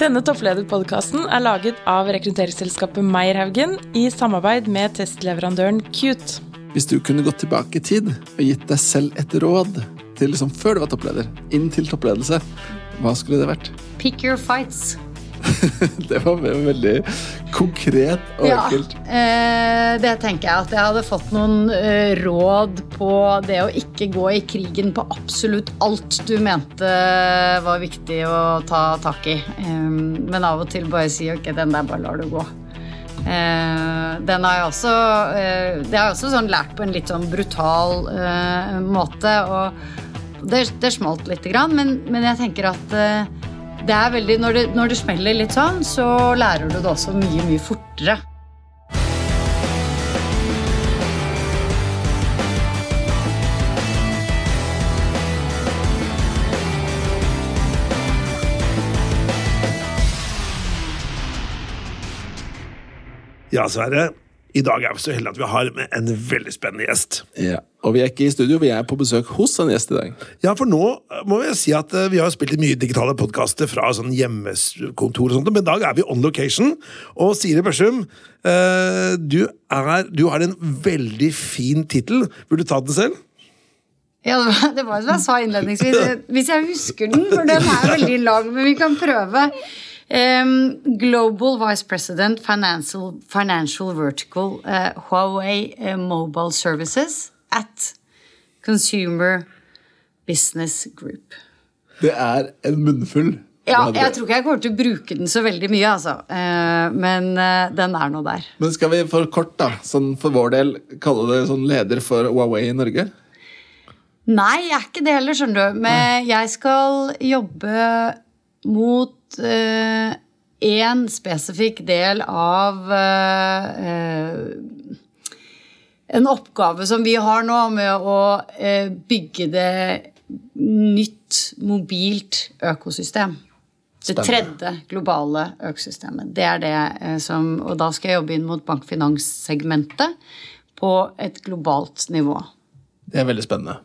Denne topplederpodkasten er laget av rekrutteringsselskapet Meierhaugen i samarbeid med testleverandøren Cute. Hvis du kunne gått tilbake i tid og gitt deg selv et råd til liksom før du var toppleder, inn til toppledelse, hva skulle det vært? Pick your fights. det var veldig konkret og ja, enkelt. Eh, det tenker jeg at jeg hadde fått noen eh, råd på det å ikke gå i krigen på absolutt alt du mente var viktig å ta tak i. Eh, men av og til bare si ok, den der bare lar du gå. Eh, den har jeg også eh, Det har jeg også sånn lært på en litt sånn brutal eh, måte. Og det, det smalt lite grann, men, men, jeg tenker at det er veldig når det, når det smeller litt sånn, så lærer du det også mye, mye fortere. Ja, Sverre. I dag er vi så heldige at vi har med en veldig spennende gjest. Ja, Og vi er ikke i studio, vi er på besøk hos en gjest i dag. Ja, for nå må vi si at eh, vi har spilt mye digitale podkaster fra sånn hjemmekontor og sånt, men i dag er vi on location. Og Siri Børsum, eh, du, er, du har en veldig fin tittel. Vil du ta den selv? Ja, det var som jeg sa innledningsvis. Hvis jeg husker den, for den er veldig lang, men vi kan prøve. Um, Global Vice President Financial, Financial Vertical uh, Huawei uh, Mobile Services at Consumer Business Group. Det er en munnfull. Ja, jeg tror ikke jeg kommer til å bruke den så veldig mye, altså. Uh, men den er nå der. Men skal vi for kort, da, sånn for vår del, kalle det sånn leder for Huawei i Norge? Nei, jeg er ikke det heller, skjønner du. Men jeg skal jobbe mot én uh, spesifikk del av uh, en oppgave som vi har nå med å bygge det nytt mobilt økosystem. Det tredje globale økosystemet. Det er det som Og da skal jeg jobbe inn mot bankfinanssegmentet på et globalt nivå. Det er veldig spennende.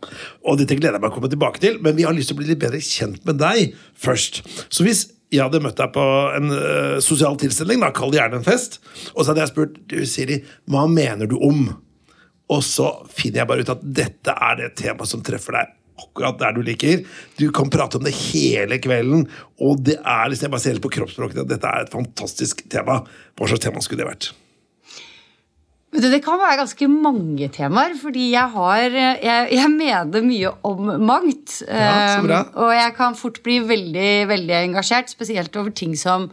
Og dette gleder jeg meg å komme tilbake til, men vi har lyst til å bli litt bedre kjent med deg først. Så hvis jeg hadde møtt deg på en uh, sosial tilstelning, da, kall det gjerne en fest, og så hadde jeg spurt du Siri, hva mener du om? Og så finner jeg bare ut at dette er det temaet som treffer deg akkurat der du liker. Du kan prate om det hele kvelden, og det er liksom, jeg bare ser på kroppsspråket at dette er et fantastisk tema. Hva slags tema skulle det vært? Det kan være ganske mange temaer, fordi jeg har Jeg, jeg mener mye om mangt. Ja. Um, og jeg kan fort bli veldig, veldig engasjert, spesielt over ting som,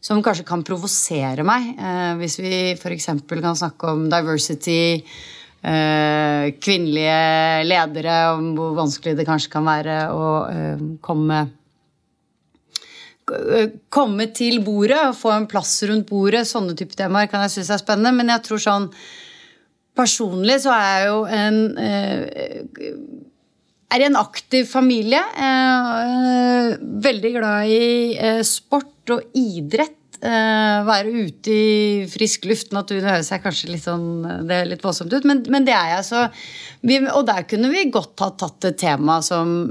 som kanskje kan provosere meg. Uh, hvis vi f.eks. kan snakke om diversity, uh, kvinnelige ledere, om hvor vanskelig det kanskje kan være å uh, komme komme til bordet og få en plass rundt bordet. Sånne type temaer kan jeg synes er spennende. Men jeg tror sånn Personlig så er jeg jo en eh, er i en aktiv familie. Eh, veldig glad i eh, sport og idrett. Være ute i frisk luft. Naturen høres jeg kanskje litt sånn Det er litt voldsomt ut, men, men det er jeg. Så og der kunne vi godt ha tatt et tema som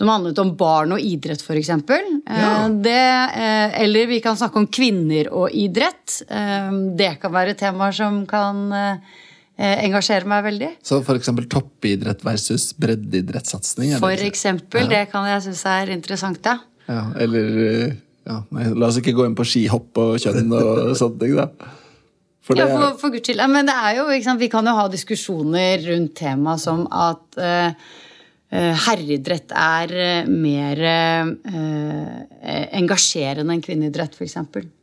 som handlet om barn og idrett, f.eks. Ja. Eh, eller vi kan snakke om kvinner og idrett. Eh, det kan være temaer som kan eh, engasjere meg veldig. Så f.eks. toppidrett versus breddeidrettssatsing? Eksempel. Ja. Det kan jeg synes er interessant, ja. ja eller ja, nei, La oss ikke gå inn på skihopp og kjønn og sånne ting, da. For det... Ja, for, for guds skyld. Men det er jo, vi kan jo ha diskusjoner rundt temaet som at uh, Eh, herreidrett er eh, mer eh, engasjerende enn kvinneidrett, f.eks.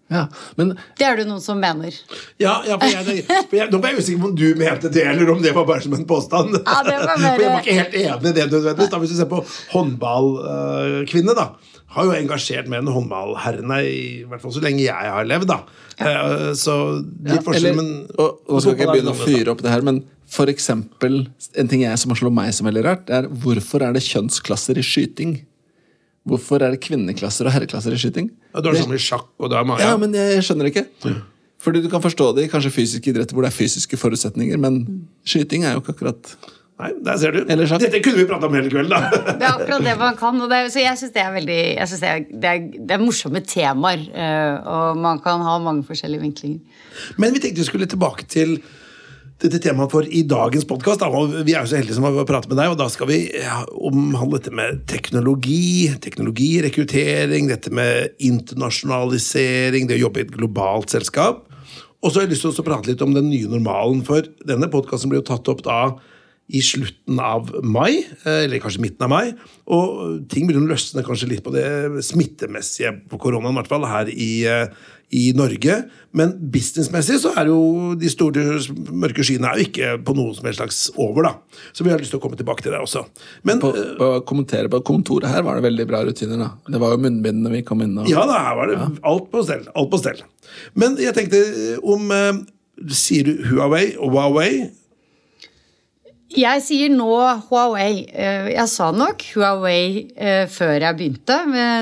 Ja, men... Det er det noen som mener. Ja, ja for jeg, for jeg, Nå ble jeg usikker på om du mente det, eller om det var bare som en påstand. Ja, det var bare... For jeg var ikke helt enig i det nødvendigvis. Da, hvis du ser på håndballkvinne, da. Har jo engasjert mer enn håndballherrene, i hvert fall så lenge jeg har levd. da. Ja. Så litt ja, forskjell, men og, Nå skal ikke jeg begynne å fyre opp det her, men for eksempel, en ting jeg som har slått meg som veldig rart, er hvorfor er det kjønnsklasser i skyting? Hvorfor er det kvinneklasser og herreklasser i skyting? Ja, Du har det samme i sjakk og dame. Ja. ja, men jeg skjønner ikke. Mm. Fordi du kan forstå det i kanskje fysiske idretter hvor det er fysiske forutsetninger, men skyting er jo ikke akkurat Nei, der ser du. Dette kunne vi prata om hele kvelden, da. Det er akkurat det man kan. Og det, så jeg syns det er veldig jeg synes det, er, det, er, det er morsomme temaer. eh, og man kan ha mange forskjellige vinklinger. Men vi tenkte vi skulle tilbake til dette temaet for i dagens podkast. Vi er jo så heldige som har pratet med deg, og da skal vi omhandle dette med teknologi, teknologirekruttering, dette med internasjonalisering, det å jobbe i et globalt selskap. Og så har jeg lyst til å prate litt om den nye normalen, for denne podkasten blir jo tatt opp da i slutten av mai, eh, eller kanskje midten av mai. Og ting begynner å løsne kanskje litt på det smittemessige på koronaen, i hvert fall her i, eh, i Norge. Men businessmessig så er jo de store mørke skyene er jo ikke på noen som helst slags over, da. Så vi har lyst til å komme tilbake til det også. Men På, eh, på kommentere på kontoret her var det veldig bra rutiner. da Det var jo munnbindene vi kom inn og ja da, her var det alt på stell. Alt på stell. Men jeg tenkte om eh, Sier du Huawei og Huawei? Jeg sier nå Huawei. Eh, Jeg sa nok Huawei eh, før jeg begynte.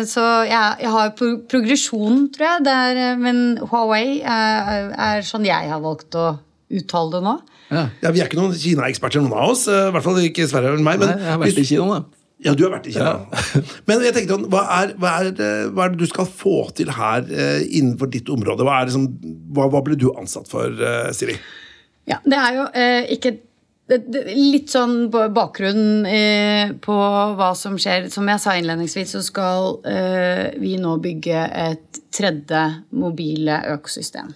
Så jeg, har pro progresjon, tror jeg. Det er, eh, men Huawei er, er sånn jeg har valgt å uttale det nå. Ja. Ja, Vi er ikke noen Kina-eksperter, noen av oss. I hvert fall ikke Sverre eller meg. Men Nei, jeg har vært i Kina, da. Ja, du har vært i Kina. Men jeg tenkte, sånn, hva er, hva, er, det- hva er det du skal få til her innenfor ditt område? Hva, er det som, hva, hva ble du ansatt for, Siri? Ja, det er jo eh, ikke Litt sånn bakgrunnen bakgrunn eh, på hva som skjer. Som jeg sa innledningsvis, så skal eh, vi nå bygge et tredje mobile økosystem.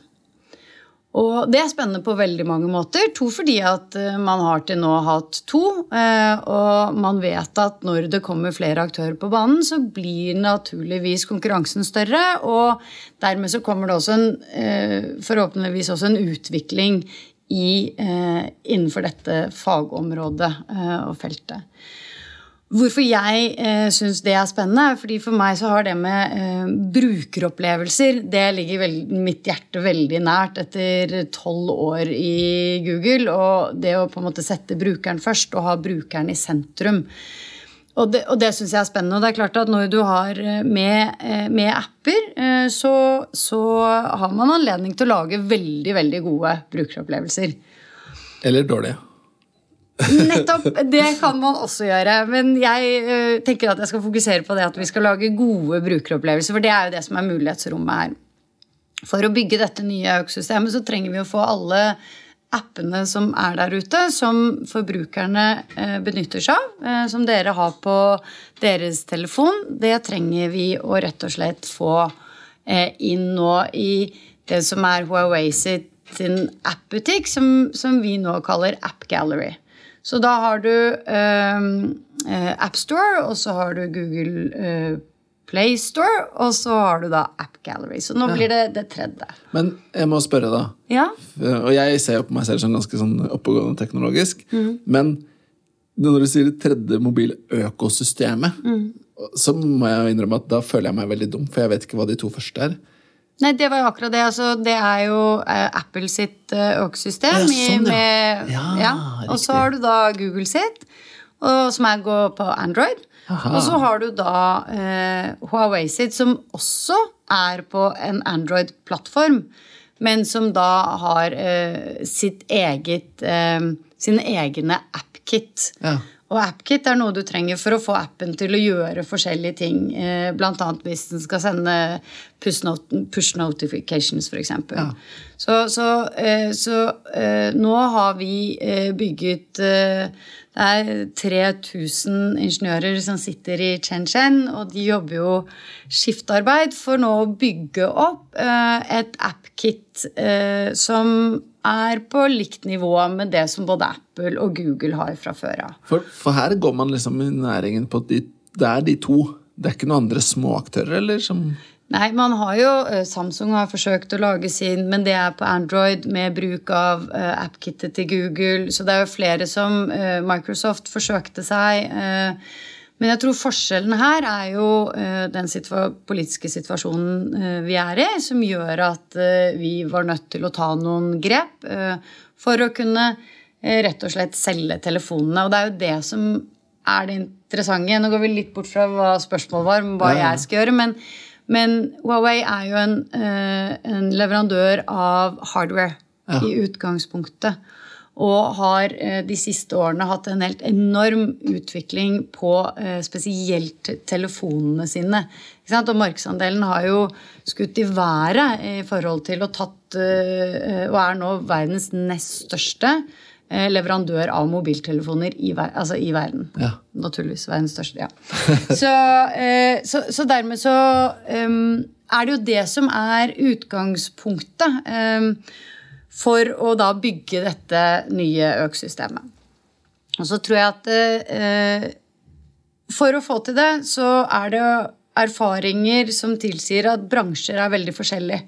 Og det er spennende på veldig mange måter. To fordi at eh, man har til nå hatt to. Og man vet at når det kommer flere aktører på banen, så blir naturligvis konkurransen større. Og dermed så kommer det også en, forhåpentligvis også en utvikling i, eh, innenfor dette fagområdet eh, og feltet. Hvorfor jeg eh, syns det er spennende, fordi for meg så har det med eh, brukeropplevelser Det ligger veld, mitt hjerte veldig nært etter tolv år i Google. Og det å på en måte sette brukeren først og ha brukeren i sentrum. Og det, og det syns jeg er spennende. Og det er klart at når du har eh, med, eh, med apper, eh, så, så har man anledning til å lage veldig, veldig gode brukeropplevelser. Eller dårlige. Nettopp! Det kan man også gjøre. Men jeg tenker at jeg skal fokusere på det at vi skal lage gode brukeropplevelser. For det er jo det som er mulighetsrommet her. For å bygge dette nye økosystemet så trenger vi å få alle appene som er der ute, som forbrukerne eh, benytter seg av, eh, som dere har på deres telefon. Det trenger vi å rett og slett få eh, inn nå i det som er Huawei sin appbutikk, som, som vi nå kaller App Gallery. Så da har du eh, AppStore, og så har du Google eh, Play Store, og så har du da App Gallery. Så nå blir det det tredje. Men jeg må spørre, da. Ja? Og jeg ser jo på meg selv som ganske sånn oppegående teknologisk. Men når du sier det tredje mobiløkosystemet, økosystemet, så må jeg innrømme at da føler jeg meg veldig dum, for jeg vet ikke hva de to første er. Nei, det var jo akkurat det. Altså, det er jo eh, Apple sitt eh, økosystem. Ja, sånn, ja. ja, Ja, Og så har du da Google sitt, og, som er går på Android. Aha. Og så har du da eh, Huawei sitt, som også er på en Android-plattform, men som da har eh, sitt eget eh, sine egne AppKit. Ja. Og AppKit er noe du trenger for å få appen til å gjøre forskjellige ting. Bl.a. blant annet hvis den skal sende push, not push notifications, f.eks. Ja. Så, så, eh, så eh, nå har vi eh, bygget eh, Det er 3000 ingeniører som sitter i Shenzhen, og de jobber jo skiftarbeid for nå å bygge opp eh, et AppKit eh, som er på likt nivå med det som både Apple og Google har fra før av. For, for her går man liksom i næringen på at de, det er de to. Det er ikke noen andre småaktører, eller? Som Nei, man har jo eh, Samsung har forsøkt å lage sin, men det er på Android med bruk av uh, AppKittet til Google. Så det er jo flere som uh, Microsoft forsøkte seg. eh, men jeg tror forskjellen her er jo eh, den situa politiske situasjonen eh, vi er i, som gjør at eh, vi var nødt til å ta noen grep for å kunne rett og slett selge telefonene. Og det er jo det som er det interessante. Nå går vi litt bort fra hva spørsmålet var, om hva Ja, jeg skal gjøre. men men Huawei er jo en, en leverandør av hardware Ja. i utgangspunktet. Og har eh, de siste årene hatt en helt enorm utvikling på eh, spesielt telefonene sine. Og markedsandelen har jo skutt i været i forhold til og tatt eh, Og er nå verdens nest største leverandør av mobiltelefoner i, ver altså i verden. Ja. Naturligvis verdens største, ja. så, så, så, dermed så um, er det jo det som er utgangspunktet. Um, for å da bygge dette nye økosystemet. Og så tror jeg at eh, for å få til det, så er det erfaringer som tilsier at bransjer er veldig forskjellige.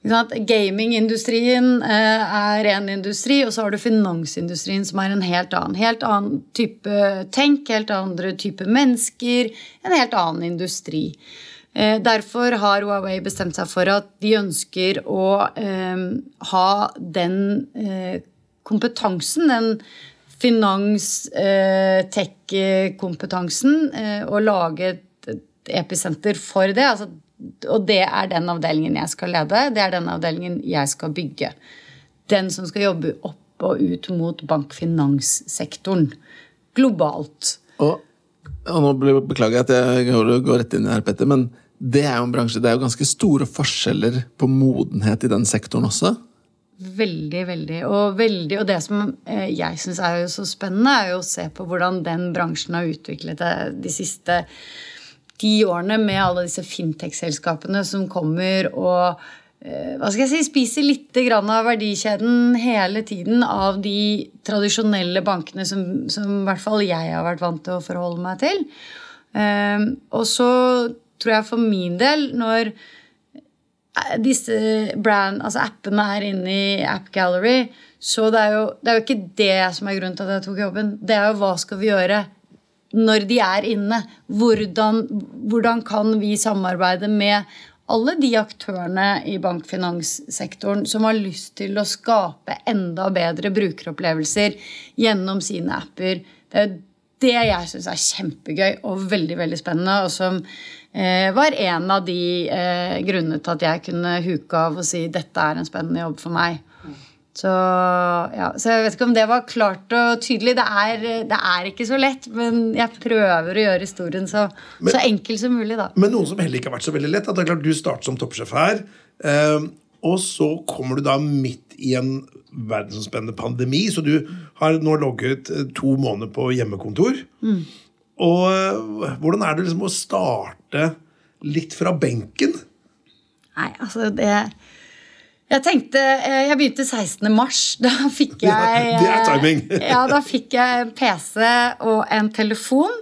Gamingindustrien eh, er en industri, og så har du finansindustrien som er en helt annen. Helt annen type tenk, helt andre type mennesker, en helt annen industri. Eh, derfor har Huawei bestemt seg for at de ønsker å eh, ha den eh, kompetansen, den finans-tech-kompetansen, eh, og lage et episenter for det. Altså, og det er den avdelingen jeg skal lede. Det er den avdelingen jeg skal bygge. Den som skal jobbe opp og ut mot bankfinanssektoren globalt. Og og nå Beklager jeg at jeg går rett inn i her, Petter, men det er jo en bransje, det er jo ganske store forskjeller på modenhet i den sektoren også? Veldig, veldig. Og, veldig, og det som eh, jeg syns er jo så spennende, er jo å se på hvordan den bransjen har utviklet seg de siste ti årene med alle disse fintech-selskapene som kommer og hva skal jeg si, spiser litt av verdikjeden hele tiden av de tradisjonelle bankene som, som i hvert fall jeg har vært vant til å forholde meg til. Um, og så tror jeg for min del, når disse brand, altså appene er inne i App Gallery, så det er, jo, det er jo ikke det som er grunnen til at jeg tok jobben. Det er jo hva skal vi gjøre når de er inne? Hvordan, hvordan kan vi samarbeide med alle de aktørene i bankfinanssektoren som har lyst til å skape enda bedre brukeropplevelser gjennom sine apper. Det er det jeg syns er kjempegøy og veldig veldig spennende, og som eh, var en av de eh, grunnene til at jeg kunne huke av og si dette er en spennende jobb for meg. Så, ja, så jeg vet ikke om det var klart og tydelig. Det er, det er ikke så lett, men jeg prøver å gjøre historien så, men, så enkel som mulig. da. Men noe som heller ikke har vært så veldig lett. at det er klart Du starter som toppsjef her, eh, og så kommer du da midt i en verdensomspennende pandemi, så du har nå logget eh, to måneder på hjemmekontor. Mm. Og eh, hvordan er det liksom å starte litt fra benken? Nei, altså det jeg tenkte, eh, jeg begynte 16. mars. Da fikk jeg Det er timing! ja, da fikk jeg en PC og en telefon,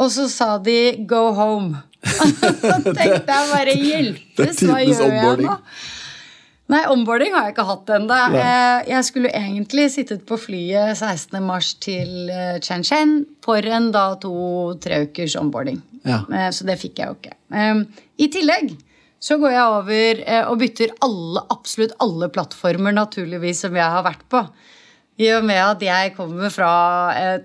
og så sa de 'go home'. så tenkte jeg bare hjelpes, hva gjør jeg nå? Nei, onboarding har jeg ikke hatt ennå. Jeg skulle egentlig sittet på flyet 16.3 til Chen-Chen eh, for en da to-tre ukers onboarding. Ja. Eh, så det fikk jeg jo ikke. I tillegg så går jeg over eh, og bytter alle, absolutt alle plattformer naturligvis som jeg har vært på. I og med at jeg kommer fra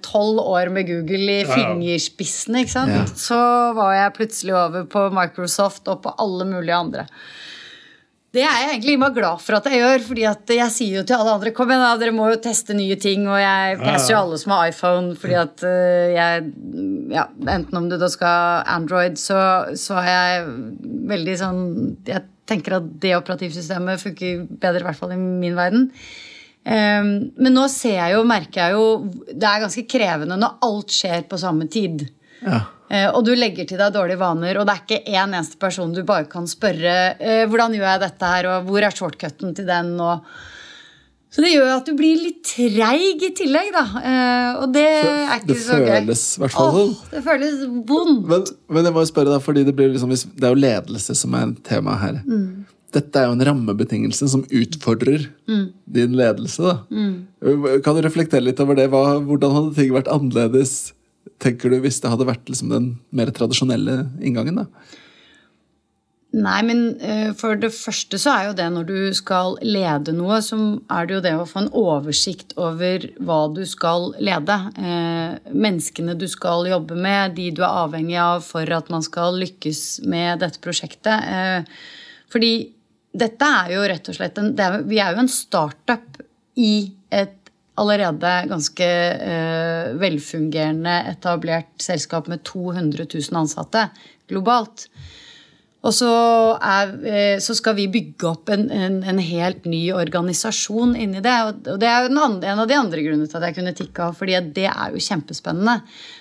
tolv år med Google i fingerspissene, ja. så var jeg plutselig over på Microsoft og på alle mulige andre. Det er jeg egentlig bare glad for at jeg gjør. fordi jeg sier jo til alle andre Kom igjen, da, dere må jo teste nye ting. Og jeg peser jo alle som har iPhone, fordi at uh, jeg ja, Enten om du da skal Android, så, så er jeg veldig sånn Jeg tenker at det operativsystemet funker bedre, i hvert fall i min verden. Um, men nå ser jeg jo, merker jeg jo Det er ganske krevende når alt skjer på samme tid. Ja. Eh, og du legger til deg dårlige vaner, og det er ikke én eneste person du bare kan spørre eh, hvordan gjør jeg dette her, og hvor er shortcuten til den, og så det gjør at du blir litt treig i tillegg, da. Eh, og det er ikke det så gøy. Det føles i hvert fall sånn. Det føles vondt. Men, men, jeg må jo spørre, da, fordi det, liksom, det er jo ledelse som er tema her. Mm. Dette er jo en rammebetingelse som utfordrer mm. din ledelse. da. Mm. Kan du reflektere litt over det? Hvordan hadde ting vært annerledes tenker du, hvis det hadde vært liksom den mer tradisjonelle inngangen? da? Nei, men uh, for det første så er jo det når du skal lede noe, så er det jo det å få en oversikt over hva du skal lede. Uh, menneskene du skal jobbe med, de du er avhengig av for at man skal lykkes med dette prosjektet. Uh, fordi dette er jo rett og slett en, Vi er jo en startup i et allerede ganske eh, velfungerende, etablert selskap med 200 000 ansatte globalt. Og så, er, eh, så, skal vi bygge opp en, en, en, helt ny organisasjon inni det. Og det er jo andre, en av de andre grunnene til at jeg kunne tikke av, fordi det er jo kjempespennende.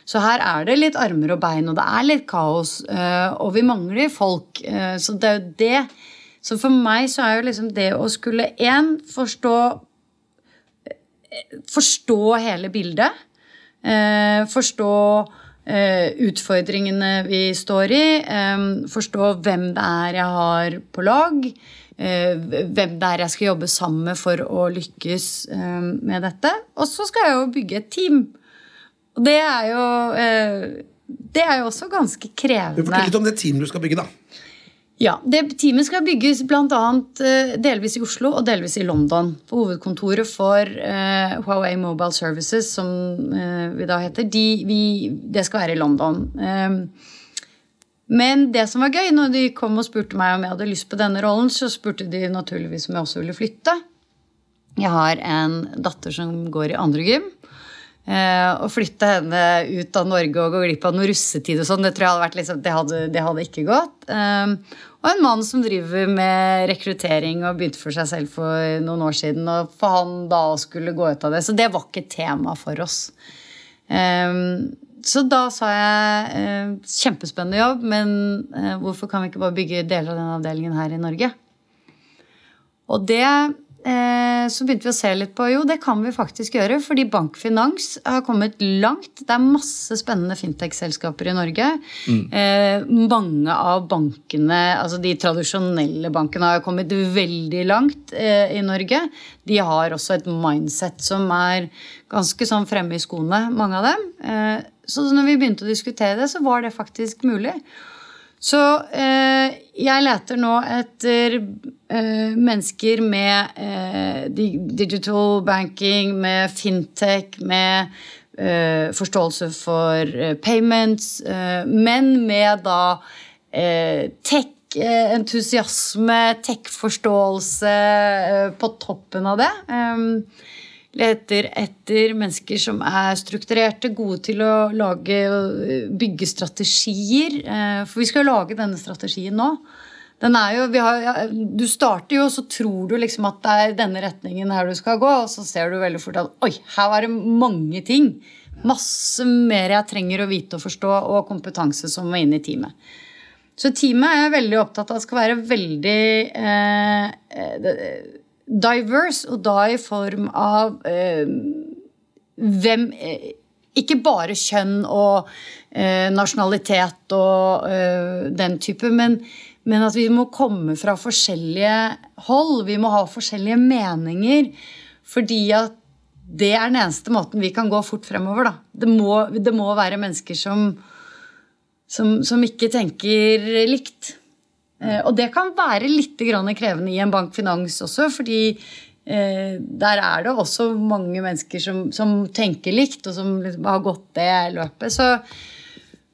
Så her er det litt armer og bein, og det er litt kaos. Eh, og vi mangler folk. Eh, så det er jo det. Så for meg så er jo liksom det å skulle én forstå Forstå hele bildet. Forstå Eh, utfordringene vi står i. Forstå hvem det er jeg har på lag. Eh, hvem det er jeg skal jobbe sammen med for å lykkes med dette. Og så skal jeg jo bygge et team. Og det er jo eh, Det er jo også ganske krevende. Fortell litt om det teamet du skal bygge, da. Ja, det Teamet skal bygges bl.a. Uh, delvis i Oslo og delvis i London. På hovedkontoret for uh, Huawei Mobile Services, som uh, vi da heter, de, vi, det skal være i London. Um, men det som var gøy, når de kom og spurte meg om jeg hadde lyst på denne rollen, så spurte de naturligvis om jeg også ville flytte. Jeg har en datter som går i andre gym. Uh, å flytte henne ut av Norge og gå glipp av noe russetid og sånn, det hadde liksom, det det hadde ikke gått. Uh, og en mann som driver med rekruttering og begynte for seg selv for noen år siden. Og for han da skulle gå ut av det. Så det var ikke tema for oss. Um, så da sa jeg uh, kjempespennende jobb, men uh, hvorfor kan vi ikke bare bygge deler av den avdelingen her i Norge? Og det så begynte vi å se litt på jo, det kan vi faktisk gjøre. Fordi bankfinans har kommet langt. Det er masse spennende fintech-selskaper i Norge. Mm. Eh, mange av bankene, altså de tradisjonelle bankene, har kommet veldig langt eh, i Norge. De har også et mindset som er ganske sånn fremme i skoene, mange av dem. Eh, så når vi begynte å diskutere det, så var det faktisk mulig. Så eh, jeg leter nå etter eh, mennesker med eh, digital banking, med fintech, med eh, forståelse for eh, payments, eh, men med da tech-entusiasme, tech-forståelse på toppen av det. Eh, leter etter mennesker som er strukturerte, gode til å lage bygge strategier. Eh, for vi skal jo lage denne strategien nå. Jo, har, du starter jo, og så tror du liksom at det er denne retningen her du skal gå, og så ser du veldig fort at oi, her var det mange ting. Masse mer jeg trenger å vite og forstå, og kompetanse som må inn i teamet. Så teamet er jeg veldig opptatt av skal være veldig eh, eh diverse, og da i form av eh, hvem eh, Ikke bare kjønn og eh, nasjonalitet og eh, den type, men, men, at vi må komme fra forskjellige hold. Vi må ha forskjellige meninger. Fordi at det er den eneste måten vi kan gå fort fremover. Da. Det, må, det må være mennesker som, som, som ikke tenker likt. Eh, og det kan være litt krevende i en bankfinans også, fordi eh, der er det også mange mennesker som, som tenker likt, og som liksom har gått det løpet. Så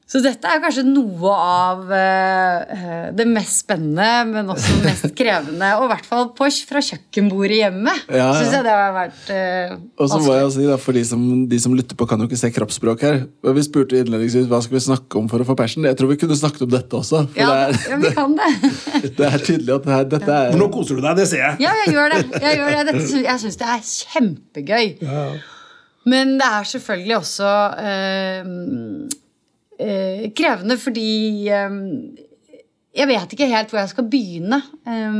så dette er kanskje noe av uh, det mest spennende, men også mest krevende. Og i hvert fall på, fra kjøkkenbordet hjemme. Ja, ja. Synes jeg det har vært uh, Og så må jeg si da, For de som, de som, lytter på, kan jo ikke se kroppsspråk her. Vi spurte innledningsvis hva skal vi snakke om for å få passion. Jeg tror vi kunne snakket om dette også. ja, det er, ja, vi kan det. det er tydelig at det her, dette er Nå koser du deg, det ser jeg. Ja, jeg gjør det. Jeg, gjør det. Dette, jeg syns det er kjempegøy. Ja. Men det er selvfølgelig også uh, eh, krevende fordi eh, jeg vet ikke helt hvor jeg skal begynne. Eh,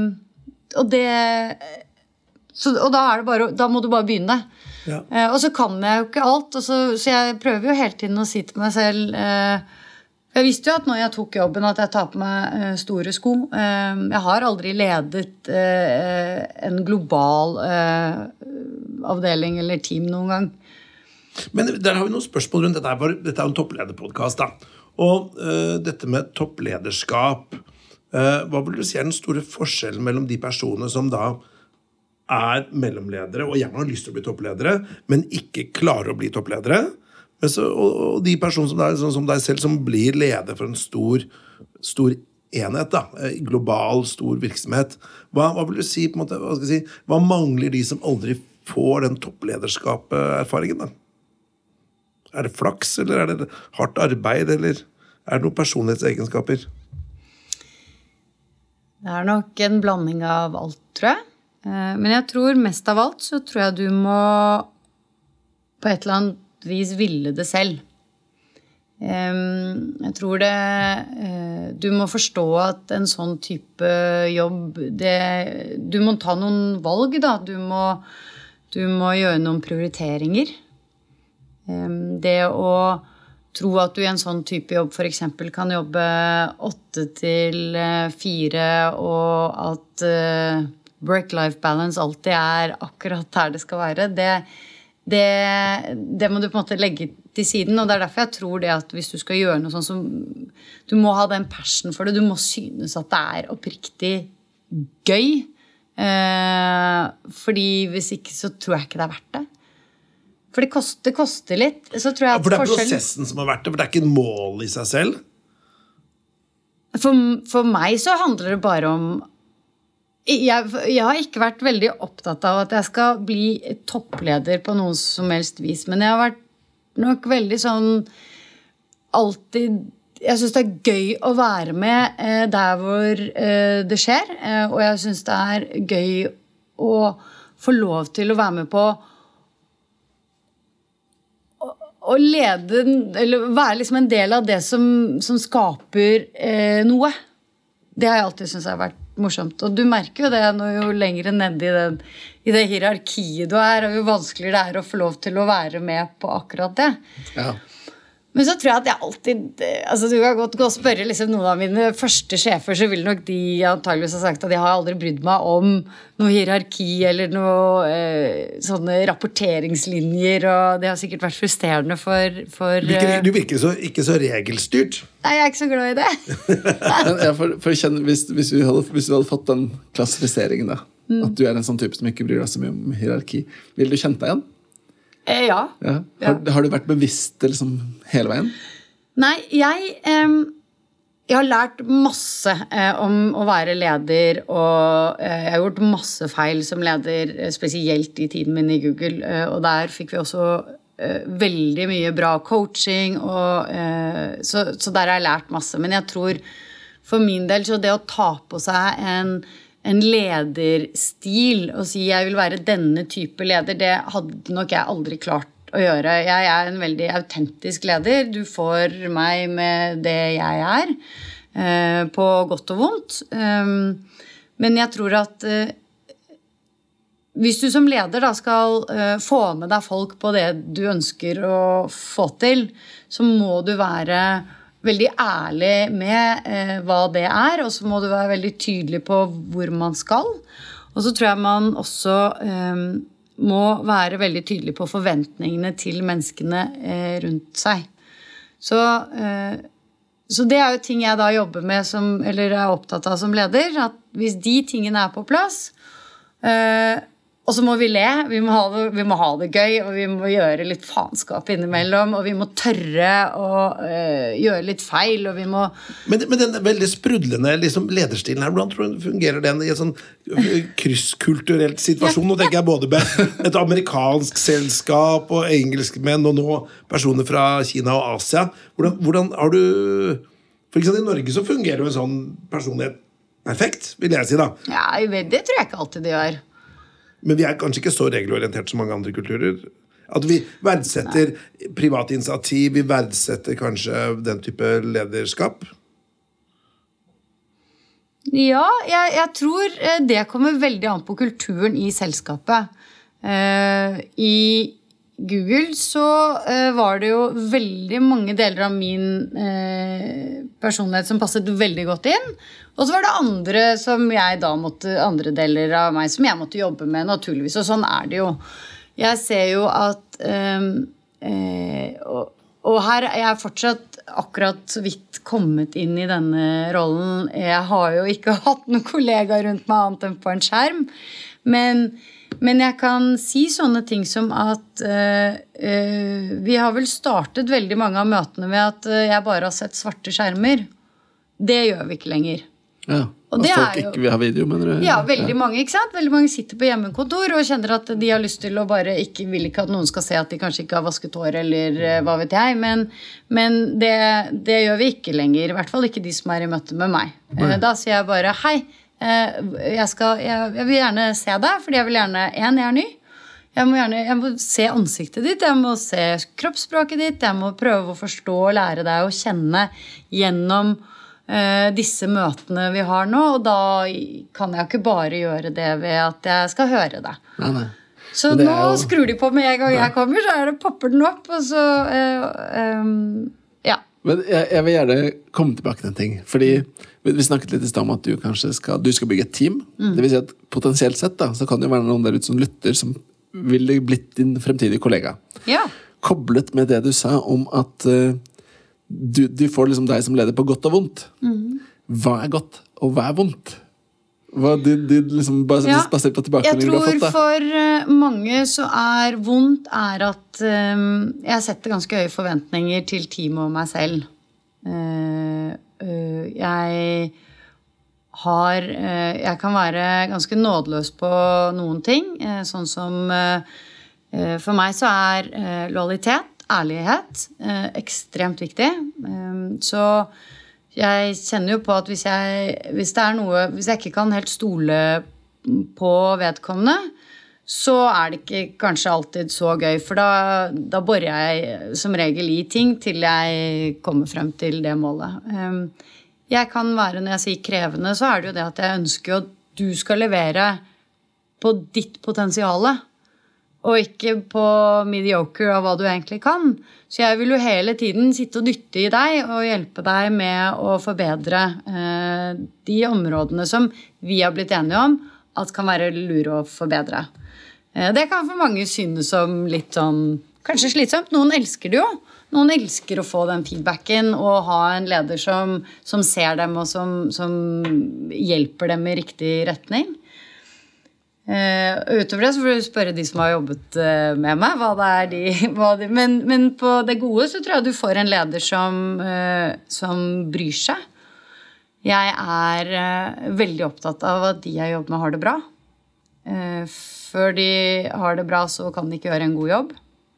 og det så, Og da, er det bare, da må du bare begynne. Ja. Eh, og så kan jeg jo ikke alt. Så, så, jeg prøver jo hele tiden å si til meg selv eh, jeg visste jo at når jeg tok jobben, at jeg tar på meg store sko. Jeg har aldri ledet en global avdeling eller team noen gang. Men der har vi noen spørsmål rundt dette. Dette er jo en topplederpodkast. Og uh, dette med topplederskap uh, Hva vil du si er den store forskjellen mellom de personene som da er mellomledere og gjerne har lyst til å bli toppledere, men ikke klarer å bli toppledere? Så, og, og, de personene som, deg, sånn som deg selv, som blir leder for en stor, stor enhet. da, eh, Global, stor virksomhet. Hva, hva vil du si, på en måte, hva, si, hva mangler de som aldri får den topplederskap-erfaringen, da? Er det flaks, eller er det hardt arbeid, eller er det noen personlighetsegenskaper? Det er nok en blanding av alt, tror jeg. Eh, Men jeg tror mest av alt så tror jeg du må på et eller annet vis ville det selv. Jeg tror det eh, Du må forstå at en sånn type jobb det, Du må ta noen valg, da. Du må, du må gjøre noen prioriteringer. Det å tro at du i en sånn type jobb f.eks. kan jobbe åtte til eh, fire, og at uh, work-life balance alltid er akkurat der det skal være, det, det, det må du på en måte legge til siden. Og det er derfor jeg tror det at hvis du skal gjøre noe sånn så Du må ha den passion for det. Du må synes at det er oppriktig gøy. Eh, fordi hvis ikke så tror jeg ikke det er verdt det. For det koster, koster litt. Så tror jeg at Ja, for det er forskjell... prosessen som har vært det, for det er ikke et mål i seg selv. For, for meg så handler det bare om jeg, jeg har ikke vært veldig opptatt av at jeg skal bli toppleder på noe som helst vis, men jeg har vært nok veldig sånn alltid Jeg syns det er gøy å være med eh, der hvor eh, det skjer, eh, og jeg syns det er gøy å få lov til å være med på å lede Eller være liksom en del av det som, som skaper eh, noe. Det har jeg alltid syntes har vært morsomt. Og du merker jo det når jo lenger nedi i det hierarkiet du er, og jo vanskeligere det er å få lov til å være med på akkurat det. Ja. Men så tror jeg at jeg alltid altså Du kan godt gå og spørre liksom noen av mine første sjefer, så vil nok de antageligvis ha sagt at jeg har aldri brydd meg om noe hierarki eller noe eh, sånne rapporteringslinjer, og det har sikkert vært frustrerende for, for Du virker, eh, du virker så, ikke så regelstyrt. Nei, jeg er ikke så glad i det. Men ja, for, for kjenne, hvis, hvis, du hadde, hvis du hadde fått den klassifiseringen, da, at du er en sånn type som ikke bryr deg så mye om hierarki, ville du kjent deg igjen? Eh, ja. Ja. Har, har du vært bevisst liksom hele veien? Nei, jeg eh, Jeg har lært masse eh, om å være leder, og eh, jeg har gjort masse feil som leder, eh, spesielt i tiden min i Google, eh, og der fikk vi også veldig mye bra coaching, og, eh, så, så der har jeg lært masse. Men jeg tror for min del så det å ta på seg en en lederstil og si jeg vil være denne type leder, det hadde nok jeg aldri klart å gjøre. Jeg er en veldig autentisk leder. Du får meg med det jeg er, eh, på godt og vondt. Um, men jeg tror at eh, hvis du som leder da skal eh, få med deg folk på det du ønsker å få til, så må du være veldig ærlig med eh, hva det er, og så må du være veldig tydelig på hvor man skal. Og så tror jeg man også eh, må være veldig tydelig på forventningene til menneskene eh, rundt seg. Så, eh, så det er jo ting jeg da jobber med som, eller er opptatt av som leder. At hvis de tingene er på plass, eh, og så må vi le, vi må, det, vi må ha det gøy, og vi må gjøre litt faenskap innimellom. Og vi må tørre å øh, gjøre litt feil, og vi må Men, men den veldig sprudlende liksom, lederstilen her, hvordan tror du fungerer den i en sånn krysskulturelt situasjon? Nå tenker jeg både med et amerikansk selskap og engelskmenn, og nå personer fra Kina og Asia. Hvordan, hvordan har du For eksempel I Norge så fungerer jo en sånn personlighet perfekt, vil jeg si. da. Ja, det tror jeg ikke alltid det gjør. Men vi er kanskje ikke så regelorientert som mange andre kulturer. At vi verdsetter privat initiativ, vi verdsetter kanskje den type lederskap. Ja, jeg, jeg tror eh, det kommer veldig an på kulturen i selskapet. Uh, I Google så eh, var det jo veldig mange deler av min eh, personlighet som passet veldig godt inn. Og så var det andre som jeg da måtte, andre deler av meg som jeg måtte jobbe med, naturligvis. Og sånn er det jo. Jeg ser jo at eh, og, og her er jeg fortsatt akkurat så vidt kommet inn i denne rollen. Jeg har jo ikke hatt noen kollegaer rundt meg annet enn på en skjerm. Men, men jeg kan si sånne ting som at eh, eh, Vi har vel startet veldig mange av møtene med at eh, jeg bare har sett svarte skjermer. Det gjør vi ikke lenger. Ja. Og At folk jo ikke vil ha video, mener du? Ja, veldig mange ikke sant? Veldig mange sitter på hjemmekontor og kjenner at de har lyst til å bare ikke vil ikke at noen skal se at de kanskje ikke har vasket hår, eller hva vet jeg. Men, men det, det gjør vi ikke lenger. I hvert fall ikke de som er i møte med meg. Eh, Da sier jeg bare hei, jeg, skal, jeg, jeg vil gjerne se deg, fordi jeg vil gjerne Én, jeg er ny. Jeg må, gjerne, jeg må se ansiktet ditt, jeg må se kroppsspråket ditt. Jeg må prøve å forstå og lære deg å kjenne gjennom eh, disse møtene vi har nå. Og da kan jeg ikke bare gjøre det ved at jeg skal høre deg. Nei, nei. Så nå jo- skrur de på med en gang jeg kommer, så er det, popper den opp, og så eh, Ja. Men jeg, jeg vil gjerne komme tilbake til en ting. Fordi vi, snakket litt i stad om at du kanskje skal, du skal bygge et team. Mm. Det vil si at Potensielt sett da, så kan det jo være noen der ute som lytter, som ville blitt din fremtidige kollega. ja. Koblet med det du sa om at uh, du, du får liksom deg som leder på godt og vondt. Mm. Hva er godt, og hva er vondt? Hva, de, de liksom, bare, Ja. Basert på tilbakemeldinger du har tror Jeg tror for eh, mange så er vondt er at um, jeg setter ganske høye forventninger til teamet og meg selv. Uh, uh, jeg har uh, Jeg kan være ganske nådeløs på noen ting. sånn som For meg så er lojalitet, ærlighet, ekstremt viktig. Så jeg kjenner jo på at hvis jeg, hvis det er noe Hvis jeg ikke kan helt stole på vedkommende, så er det ikke kanskje alltid så gøy. For da, da borer jeg som regel i ting til jeg kommer frem til det målet. Um, Jeg kan være, Når jeg sier krevende, så er det jo det at jeg ønsker at du skal levere på ditt potensiale. Og ikke på mediocre av hva du egentlig kan. Så jeg vil jo hele tiden sitte og dytte i deg og hjelpe deg med å forbedre eh, de områdene som vi har blitt enige om at kan være lure å forbedre. Eh, det kan for mange synes som litt sånn kanskje slitsomt. Noen elsker det jo. Noen elsker å få den feedbacken og ha en leder som, som ser dem og som, som hjelper dem i riktig retning. Uh, utover det så får du spørre de som har jobbet uh, med meg. hva det er de, de men, men på det gode så tror jeg du får en leder som, uh, som bryr seg. Jeg er veldig opptatt av at de jeg jobber med, har det bra. Før de har det bra, så kan de ikke gjøre en god jobb.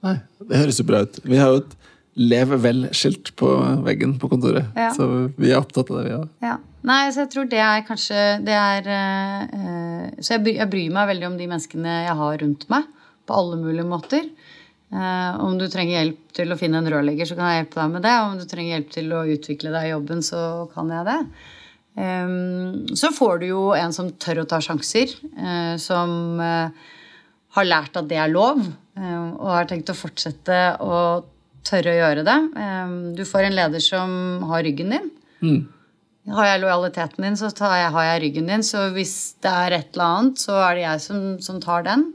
Nei, det høres jo bra ut. Vi har jo et Lev vel-skilt på veggen på kontoret. Ja. Så vi er opptatt av det, vi òg. Ja. Nei, så jeg tror det er kanskje det er, eh, eh, Så jeg, bry- jeg bryr meg veldig om de menneskene jeg har rundt meg. På alle mulige måter. Eh, om du trenger hjelp til å finne en rørlegger, så kan jeg hjelpe deg med det. Om du trenger hjelp til å utvikle deg i jobben, så kan jeg det. Ehm, så får du jo en som tør å ta sjanser. eh, som eh, har lært at det er lov, eh, og har tenkt å fortsette å tørre å gjøre det. Du får en leder som har ryggen din. Har jeg lojaliteten din, så tar jeg, har jeg ryggen din. Så hvis det er et eller annet, så er det jeg som, som tar den.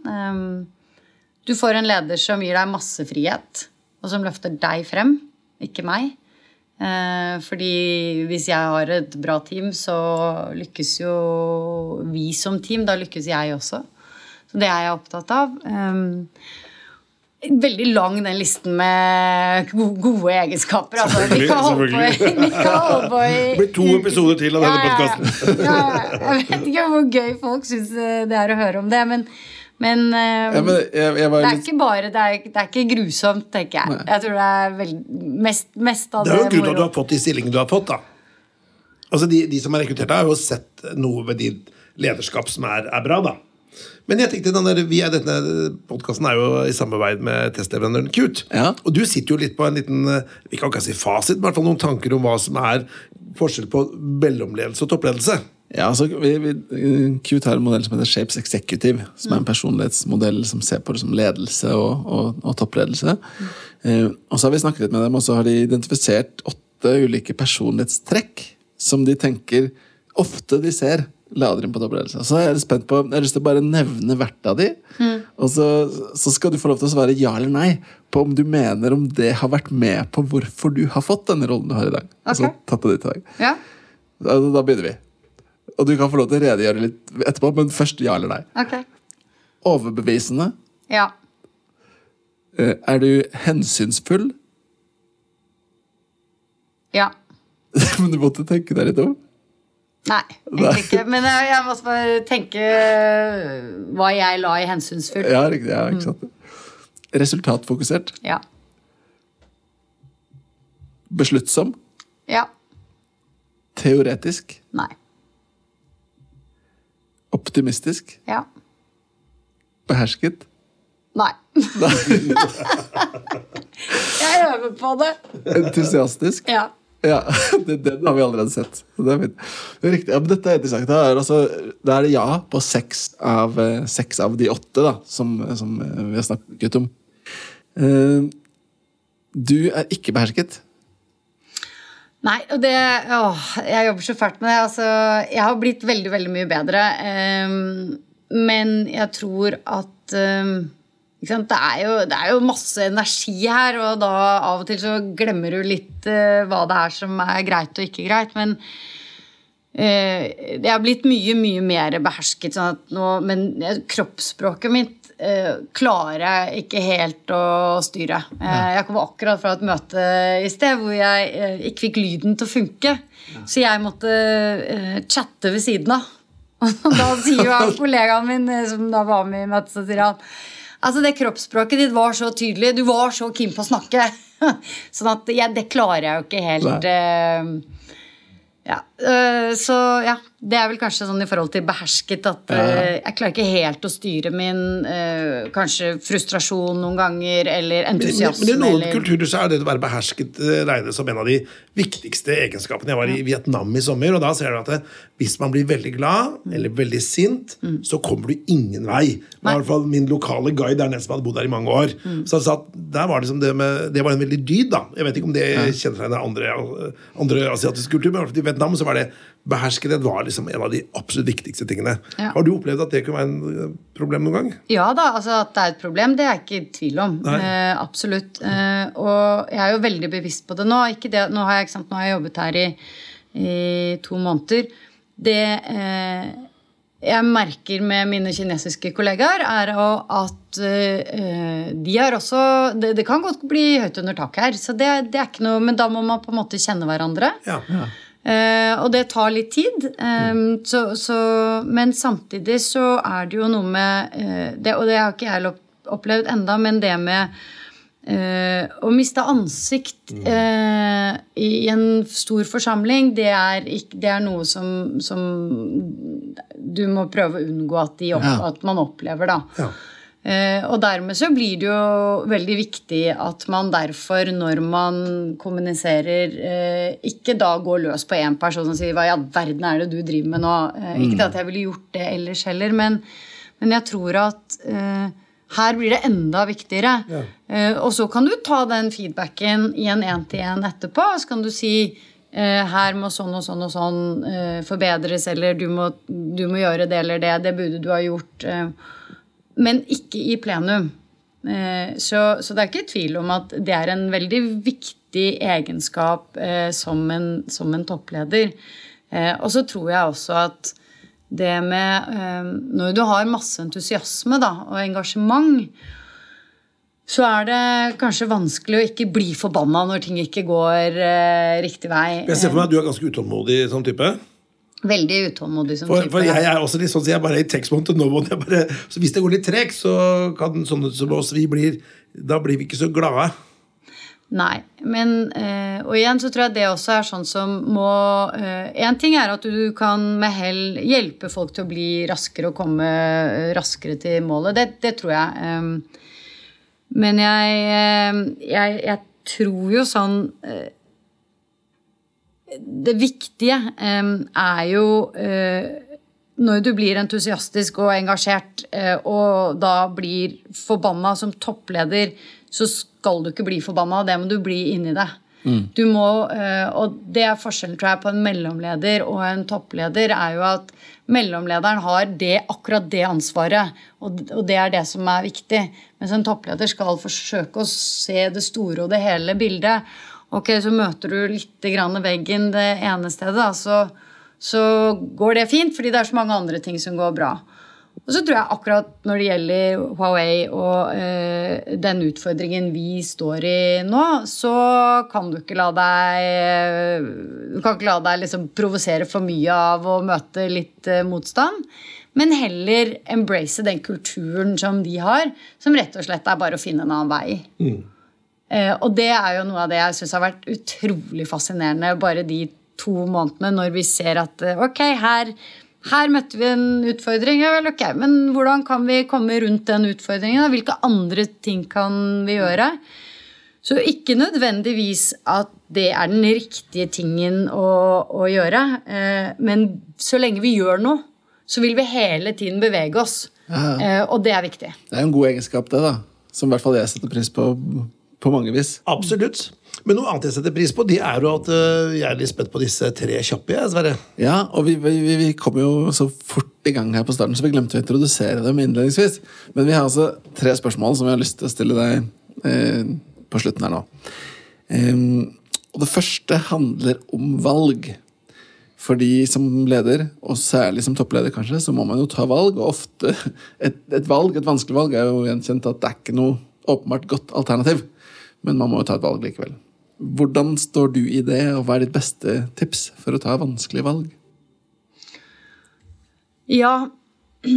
Du får en leder som gir deg masse frihet, og som løfter deg frem, ikke meg. Eh, fordi hvis jeg har et bra team, så lykkes jo vi som team. Da lykkes jeg også. Så det er jeg opptatt av. Veldig lang den listen med gode egenskaper. Altså. Vi kan holde på i, Det blir to episoder til av denne podkasten. ja, ja. Jeg vet ikke hvor gøy folk syns det er å høre om det, men, men, eh, Ja, men jeg, jeg var det er litt ikke bare Det er, det er ikke grusomt, tenker jeg. Jeg tror det er veld, mest, mest av Det er jo grunnen grunn til at du har fått de stillingene du har fått. da. Altså De, de som er rekruttert, har jo sett noe ved ditt lederskap som er, er bra. da. Men jeg tenkte, der, vi er, denne podkasten er jo i samarbeid med testleverandøren Qt. Ja. Og du sitter jo litt på en liten vi kan ikke si fasit, men i hvert fall noen tanker om hva som er forskjell på mellomledelse og toppledelse. Ja, altså, vi, vi, Qt har en modell som heter Shapes Executive, som er en personlighetsmodell som ser på det som ledelse og, og, og toppledelse. Eh, og så har vi snakket litt med dem, og så har de identifisert åtte ulike personlighetstrekk som de tenker ofte de ser lader inn på toppledelse. Så er jeg spent på, jeg har lyst til å bare nevne hvert av de, og så, så skal du få lov til å svare ja eller nei på om du mener om det har vært med på hvorfor du har fått denne rollen du har i dag. Altså, Ok. tatt det ditt i dag. Ja, Da, da begynner vi. Og du kan få lov til å redegjøre litt etterpå, men først ja eller nei. Okay. Overbevisende. Ja. Eh, Er du hensynsfull? Ja. men du måtte tenke deg litt om. Nei, egentlig ikke. Men jeg, jeg måtte bare tenke øh, hva jeg la i hensynsfull. Ja. Ja, ikke sant? Resultatfokusert. Ja. Besluttsom. Ja. Teoretisk. Nei. Optimistisk. Ja. Behersket. Nei. jeg øver på det. Entusiastisk. Ja. Ja, Den har vi allerede sett. Det er riktig. Ja, men dette er interessant. Da er, altså, da er det ja på seks av, eh, seks av de åtte da, som, som eh, vi har snakket om. Eh, du er ikke behersket. Nei, og det Åh, jeg jobber så fælt med det. Altså, jeg har blitt veldig, veldig mye bedre. men jeg tror at? Det, er jo, det er jo masse energi her, og da av og til så glemmer du litt uh, hva det er som er greit og ikke greit. Men uh, jeg har blitt mye, mye mer behersket. Sånn nå, men eh, kroppsspråket mitt uh, klarer jeg ikke helt å styre. Eh, jeg kom akkurat fra et møte i sted hvor jeg eh, ikke fikk lyden til å funke. Så jeg måtte eh, chatte ved siden av. Og da sier jo kollegaen min eh, som da var med i møtet, så sier han Altså, det kroppsspråket ditt var så tydelig. Du var så keen på å snakke. sånn at ja, det klarer jeg jo ikke helt. uh, ja, Uh, så ja, det er vel kanskje sånn i forhold til behersket at uh, jeg klarer ikke helt å styre min uh, kanskje frustrasjon noen ganger, eller Men, men, men i noen eller... kulturer så er det å være behersket eh, regnes som en av de viktigste egenskapene. Jeg var i Vietnam i sommer, og da ser du at det, hvis man blir veldig glad Mm. eller veldig sint, så kommer du ingen vei. Det var i hvert fall Min lokale guide der nede som hadde bodd der i mange år. Mm. Så at der var liksom det, med, det var en veldig dyd. da Jeg vet ikke om det kjennetegner andre, andre asiatiske kulturer, men i Vietnam så var det beherskethet var liksom en av de absolutt viktigste tingene. Ja. Har du opplevd at det kunne være en eh, problem noen gang? Ja da, altså at det er et problem, det er jeg ikke i tvil om. Eh, absolutt. Eh, og jeg er jo veldig bevisst på det nå. Ikke det, nå, har jeg, ikke sant, nå har jeg jobbet her i, i to måneder. Det eh, jeg merker med mine kinesiske kollegaer, er at eh, de har også det, det kan godt bli høyt under taket her, så det, det er ikke noe Men da må man på en måte kjenne hverandre. Ja. Eh, og det tar litt tid. Eh, så, så, men samtidig så er det jo noe med eh, det, Og det har ikke jeg opplevd enda, men det med eh, å miste ansikt eh, i en stor forsamling, det er, ikke, det er noe som, som du må prøve å unngå at, opp, at man opplever, da. Ja. Eh, og dermed så blir det jo veldig viktig at man derfor, når man kommuniserer, eh, ikke da går løs på én person og sier 'hva i all verden er det du driver med nå'? Eh, Ikke det at jeg ville gjort det ellers heller, men, men jeg tror at uh, her blir det enda viktigere. Eh, og så kan du ta den feedbacken i en én-til-én etterpå. Så kan du si her må sånn og sånn og sånn forbedres, eller du må, du må gjøre det eller det. Det burde du ha gjort. Men ikke i plenum. Eh, Så, så det er ikke tvil om at det er en veldig viktig egenskap eh, som, en, som en toppleder. Eh, Og så tror jeg også at det med Når du har masse entusiasme da, og engasjement, så er det kanskje vanskelig å ikke bli forbanna når ting ikke går riktig vei. Jeg ser for meg at du er ganske utålmodig som type. Veldig utålmodig som For, type. for jeg er også litt sånn, så jeg bare er i tekstmåned nå må jeg bare, Så hvis det går litt tregt, så kan sånne som oss, vi blir Da blir vi ikke så glade. Nei, men eh, Og igjen så tror jeg det også er sånn som må Én ting er at du kan med hell hjelpe folk til å bli raskere og komme eh, raskere til målet. Det, det tror jeg. Men jeg, eh, jeg, jeg tror jo sånn eh, Det viktige er jo eh, når du blir entusiastisk og engasjert eh, og da blir forbanna som toppleder, så skal du ikke bli forbanna. Det må du bli inni det. Du må, eh, og det er forskjellen tror jeg, på en mellomleder og en toppleder, er jo at mellomlederen har det, akkurat det ansvaret, og det er det som er viktig. Mens en toppleder skal forsøke å se det store og det hele bildet. Ok, så møter du litt grann veggen det ene stedet, da, så så går det fint, fordi det er så mange andre ting som går bra. Og så tror jeg akkurat når det gjelder Huawei og eh, den utfordringen vi står i nå, så kan du ikke la deg Du kan ikke la deg liksom provosere for mye av å møte litt eh, motstand. Men heller embrace den kulturen som de har, som rett og slett er bare å finne en annen vei. Eh, og det er jo noe av det jeg syns har vært utrolig fascinerende bare de to månedene, når vi ser at eh, ok, her, her møtte vi en utfordring. Ja vel, ok, Men hvordan kan vi komme rundt den utfordringen? da? Hvilke andre ting kan vi gjøre? Så ikke nødvendigvis at det er den riktige tingen å, å gjøre. Eh, men så lenge vi gjør noe, så vil vi hele tiden bevege oss. Eh, og det er viktig. Det er jo en god egenskap, det, da. Som i hvert fall jeg setter pris på på mange vis. Absolutt. Men noe annet jeg setter pris på, det er jo at øh, jeg er litt spent på disse tre kjappe. jeg, Sverre. Ja, og vi, vi, vi kom jo så fort i gang her på starten, så vi glemte å introdusere dem innledningsvis. Men vi har altså tre spørsmål som vi har lyst til å stille deg eh, på slutten her nå. Um, og det første handler om valg. Fordi som leder, og særlig som toppleder kanskje, så må man jo ta valg. Og ofte et, et valg, et vanskelig valg, er jo gjenkjent at det er ikke noe åpenbart godt alternativ. Men man må jo ta et valg likevel. Hvordan står du i det, og hva er ditt beste tips for å ta vanskelige valg? Ja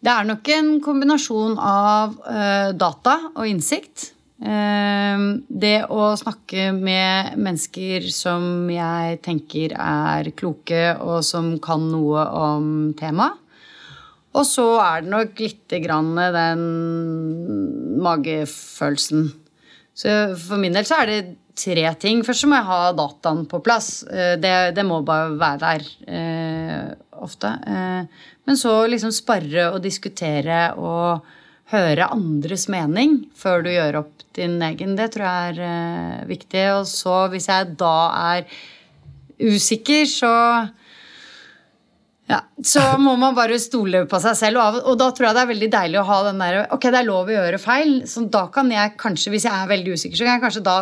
Det er nok en kombinasjon av eh, data og innsikt. Eh, det å snakke med mennesker som jeg tenker er kloke, og som kan noe om temaet. Og så er det nok lite grann den magefølelsen. Så for min del så er det tre ting. Først så må jeg ha dataen på plass. Eh, Det, det må bare være der eh, ofte. Eh, men så liksom sparre og diskutere og høre andres mening før du gjør opp din egen. Det tror jeg er eh, viktig. Og så hvis jeg da er usikker, så ja, Så må man bare stole på seg selv. Og, av, og da tror jeg det er veldig deilig å ha den der Ok, det er lov å gjøre feil. Så da kan jeg kanskje, hvis jeg er veldig usikker, så kan jeg kanskje da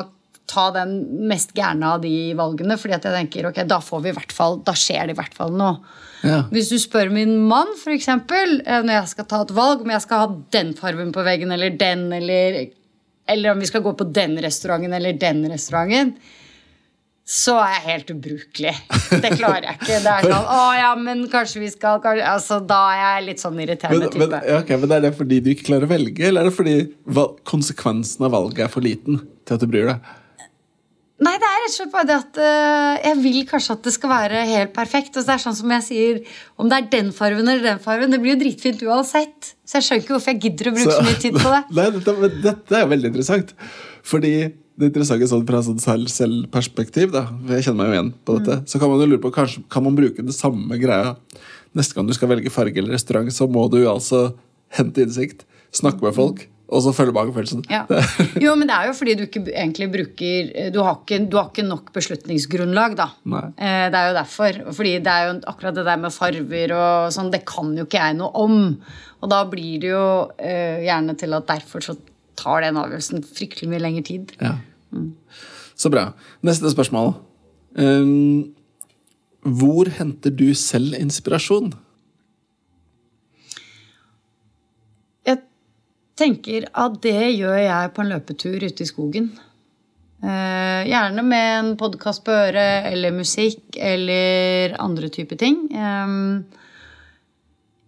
ta den mest gærne av de valgene. fordi at jeg tenker ok, da får vi i hvert fall, da skjer det i hvert fall noe. Ja. Hvis du spør min mann, eksempel, eh, når jeg skal ta et valg, om jeg skal ha den fargen på veggen eller den, eller, eller om vi skal gå på den restauranten eller den restauranten, så er jeg helt ubrukelig. Det klarer jeg ikke. Det er sånn, å ja, men kanskje vi skal kanskje, altså, Da er jeg litt sånn irriterende men, type. Men, okay, men Er det fordi du ikke klarer å velge, eller er det fordi konsekvensen av valget er for liten til at du bryr deg? Nei, det er rett og slett bare det at uh, jeg vil kanskje at det skal være helt perfekt. Og så det er sånn som jeg sier, om det er den fargen eller den fargen, det blir jo dritfint uansett. Så jeg skjønner ikke hvorfor jeg gidder å bruke så, mye tid på det. Nei, dette, dette er jo veldig interessant. Fordi det interessante sånn fra sånn selv, selvperspektiv, da, for jeg kjenner meg jo igjen på dette, Mm. så kan man jo lure på kanskje kan man bruke det samme greia neste gang du skal velge farge eller restaurant, så må du altså hente innsikt, snakke med folk, og så følge magefølelsen. Ja. Jo, men det er jo fordi du ikke egentlig bruker Du har ikke, du har ikke nok beslutningsgrunnlag, da. Nei. Eh, Det er jo derfor. Fordi det er jo akkurat det der med farver og sånn, det kan jo ikke jeg noe om. Og da blir det jo eh, gjerne til at derfor så tar den avgjørelsen fryktelig mye lengre tid. Ja. Så bra. Neste spørsmål. Um, hvor henter du selv inspirasjon? Jeg tenker at det gjør jeg på en løpetur ute i skogen. Uh, gjerne med en podkast på øret eller musikk eller andre typer ting. Um,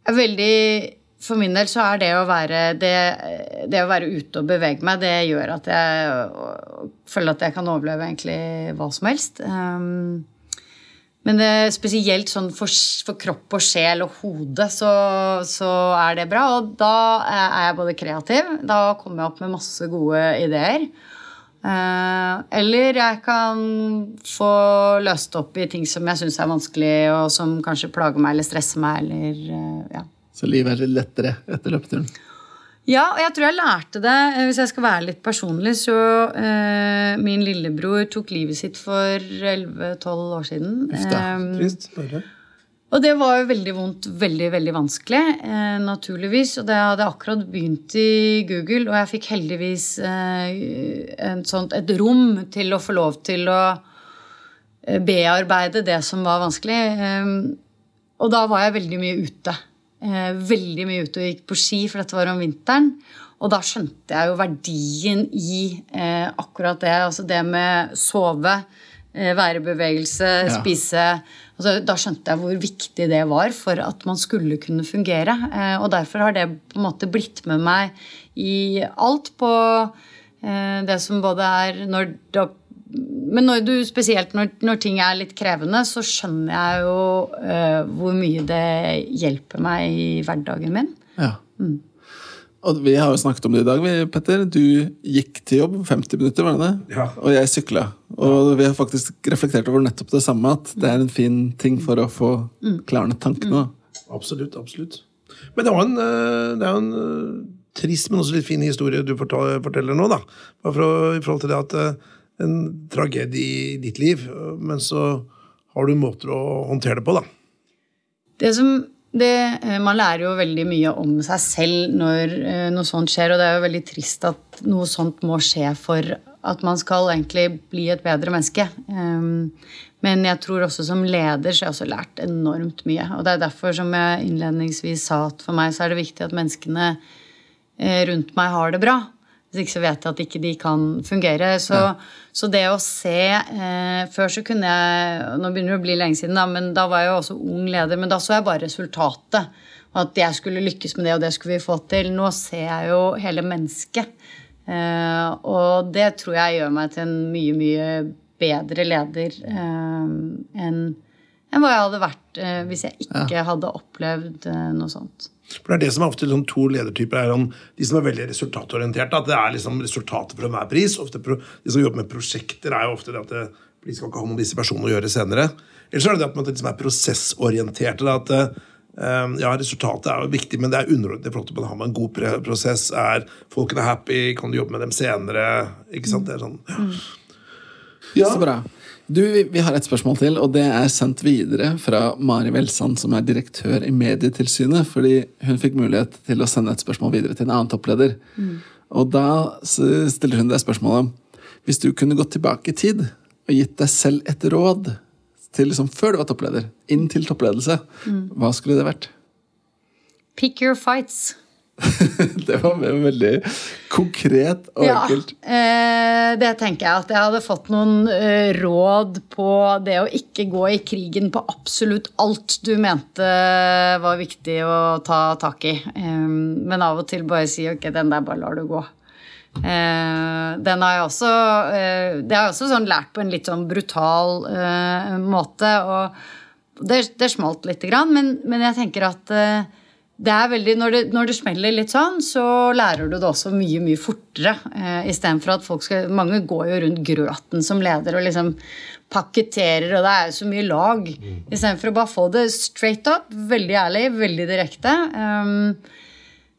jeg er veldig For min del så er det å være det, det å være ute og bevege meg, det gjør at jeg føler at jeg kan overleve egentlig hva som helst. Um, men spesielt sånn for, for kropp og sjel og hode så, så er det bra. Og da er jeg både kreativ, da kommer jeg opp med masse gode ideer. Uh, eller jeg kan få løst opp i ting som jeg syns er vanskelig, og som kanskje plager meg eller stresser meg. Eller, uh, ja. Så livet er litt lettere etter løpeturen. Ja, og jeg tror jeg lærte det, eh, hvis jeg skal være litt personlig, så eh, Min lillebror tok livet sitt for 11-12 år siden. Uff da. Eh, Trist. Bare. og det var jo veldig vondt, veldig veldig vanskelig, eh, naturligvis. Og det hadde akkurat begynt i Google, og jeg fikk heldigvis eh, en sånt, et rom til å få lov til å eh, bearbeide det som var vanskelig. Eh, og da var jeg veldig mye ute. Eh, veldig mye ute og gikk på ski, for dette var om vinteren. Og da skjønte jeg jo verdien i eh, akkurat det. Altså det med sove, eh, være i bevegelse, Ja. spise altså, Da skjønte jeg hvor viktig det var for at man skulle kunne fungere. Eh, og derfor har det på en måte blitt med meg i alt på eh, det som både er når da men når du, spesielt når, når ting er litt krevende, så skjønner jeg jo uh, hvor mye det hjelper meg i hverdagen min. Ja. Og vi har jo snakket om det i dag, Petter. Du gikk til jobb 50 minutter, var det det? Ja. Og jeg sykla. Og vi har faktisk reflektert over nettopp det samme, at det er en fin ting for å få klarnet tankene. Mm. Absolutt. absolutt. Men det, var en, eh, det er jo en eh, trist, men også litt fin historie du forteller nå. da. Bare for å, I forhold til det at en tragedie i ditt liv, men så har du måter å håndtere det på, da. Det som, det, eh, man lærer jo veldig mye om seg selv når eh, noe sånt skjer, og det er jo veldig trist at noe sånt må skje for at man skal egentlig bli et bedre menneske. Um, men jeg tror også som leder så har jeg også lært enormt mye. Og det er derfor som jeg innledningsvis sa at for meg så er det viktig at menneskene eh, rundt meg har det bra. Hvis ikke så vet jeg at ikke de kan fungere. Så, så det å se eh, Før så kunne jeg Nå begynner det å bli lenge siden, da, men da var jeg jo også ung leder. Men da så jeg bare resultatet. Og at jeg skulle lykkes med det, og det skulle vi få til. Nå ser jeg jo hele mennesket. Eh, og det tror jeg gjør meg til en mye, mye bedre leder eh, enn enn hva jeg hadde vært eh, hvis jeg ikke hadde opplevd eh, noe sånt. For det er det som er ofte sånn to ledertyper er om De som er veldig resultatorienterte. At det er liksom resultatet for enhver pris. Ofte pro, de som jobber med prosjekter, er jo ofte det at det, de skal ikke ha noen med disse personene å gjøre senere. Eller så er det det at man liksom er prosessorienterte. Da, at eh, ja, Resultatet er jo viktig, men det er underordnet i forhold til man har en god pre- prosess. Er folkene happy? Kan du jobbe med dem senere? Ikke sant? Det er sånn, ja. Så bra. Du, vi, har et spørsmål til, og det er sendt videre fra Mari Velsand, som er direktør i Medietilsynet, fordi hun fikk mulighet til å sende et spørsmål videre til en annen toppleder. Og da stiller hun deg spørsmålet Hvis du kunne gått tilbake i tid og gitt deg selv et råd til liksom før du var toppleder, inn til toppledelse, hva skulle det vært? Pick your fights. det var veldig konkret og enkelt. eh, det tenker jeg at jeg hadde fått noen eh, råd på det å ikke gå i krigen på absolutt alt du mente var viktig å ta tak i. Eh, men av og til bare si ok, den der bare lar du gå. Eh, den har jeg også eh, Det har jeg også sånn lært på en litt sånn brutal eh, måte. Og det, det smalt lite grann, men, men jeg tenker at det er veldig, når det, når det smeller litt sånn, så lærer du det også mye mye fortere. Eh, Istedenfor at folk skal Mange går jo rundt grøten som leder og liksom pakketterer, og det er jo så mye lag. Istedenfor å bare få det straight up, veldig ærlig, veldig direkte. Um,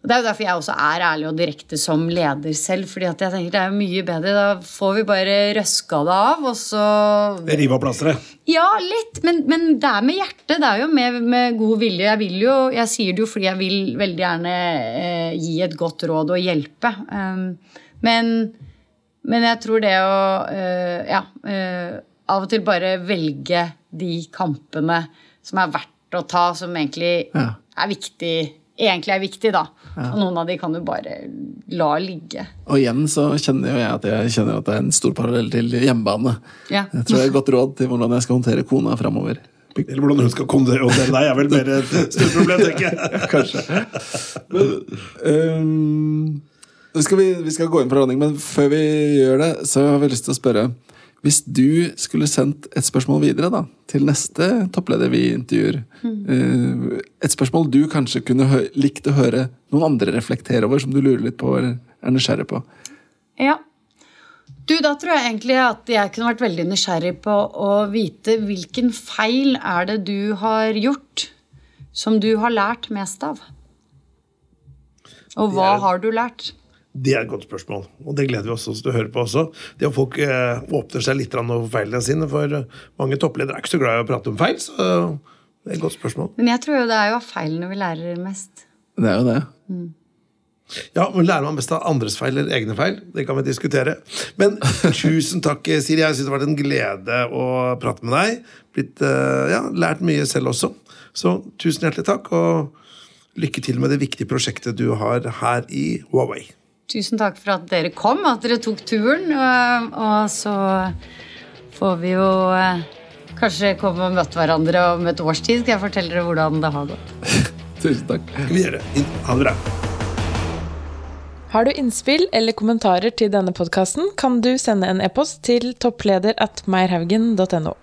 og Det er jo derfor jeg også er ærlig og direkte som leder selv. fordi at jeg tenker det er mye bedre. Da får vi bare røska det av, og så Rive av plasteret. ja, litt, men, men det er med hjertet. Det er jo med, med god vilje. Jeg, vil jo, jeg sier det jo fordi jeg vil veldig gjerne eh, gi et godt råd og hjelpe. Um, men, men jeg tror det å uh, ja, Uh, av og til bare velge de kampene som er verdt å ta, som egentlig Ja. er viktig egentlig er viktig, da. Og noen av de kan du bare la ligge. Og igjen så kjenner jo jeg at jeg kjenner at det er en stor parallell til hjemmebane. Ja. Jeg tror jeg har godt råd til hvordan jeg skal håndtere kona framover. Eller hvordan hun skal håndtere deg, er vel mer et stort problem, tenker jeg. Kanskje. Men, um, skal vi, vi skal gå inn på landing, men før vi gjør det, så har vi lyst til å spørre Hvis du skulle sendt et spørsmål videre da, til neste toppleder vi intervjuer mm. Et spørsmål du kanskje kunne likt å høre noen andre reflektere over, som du lurer litt på eller er nysgjerrig på. Ja. Du, da tror jeg egentlig at jeg kunne vært veldig nysgjerrig på å vite hvilken feil er det du har gjort som du har lært mest av? Og hva har du lært? Det er et godt spørsmål, og det gleder vi oss også til å høre på også. Det at folk eh, åpner seg litt for feilene sine, for eh, mange toppledere er ikke så glad i å prate om feil, så det er et godt spørsmål. Men jeg tror jo det er jo av feilene vi lærer mest. Det er jo det. Ja, men Lærer man mest av andres feil eller egne feil? Det kan vi diskutere. Men tusen takk, Siri. Jeg syns det har vært en glede å prate med deg. Blitt, uh, ja, Lært mye selv også. Så tusen hjertelig takk, og lykke til med det viktige prosjektet du har her i Huawei. Tusen takk for at dere kom, at dere tok turen. Og, og så får vi jo uh, kanskje komme og møte hverandre om et års tid. Skal jeg fortelle dere hvordan det har gått? Tusen takk. Vi gjør det. Ha det bra. Har du innspill eller kommentarer til denne podkasten, kan du sende en e-post til toppleder at meierhaugen.no.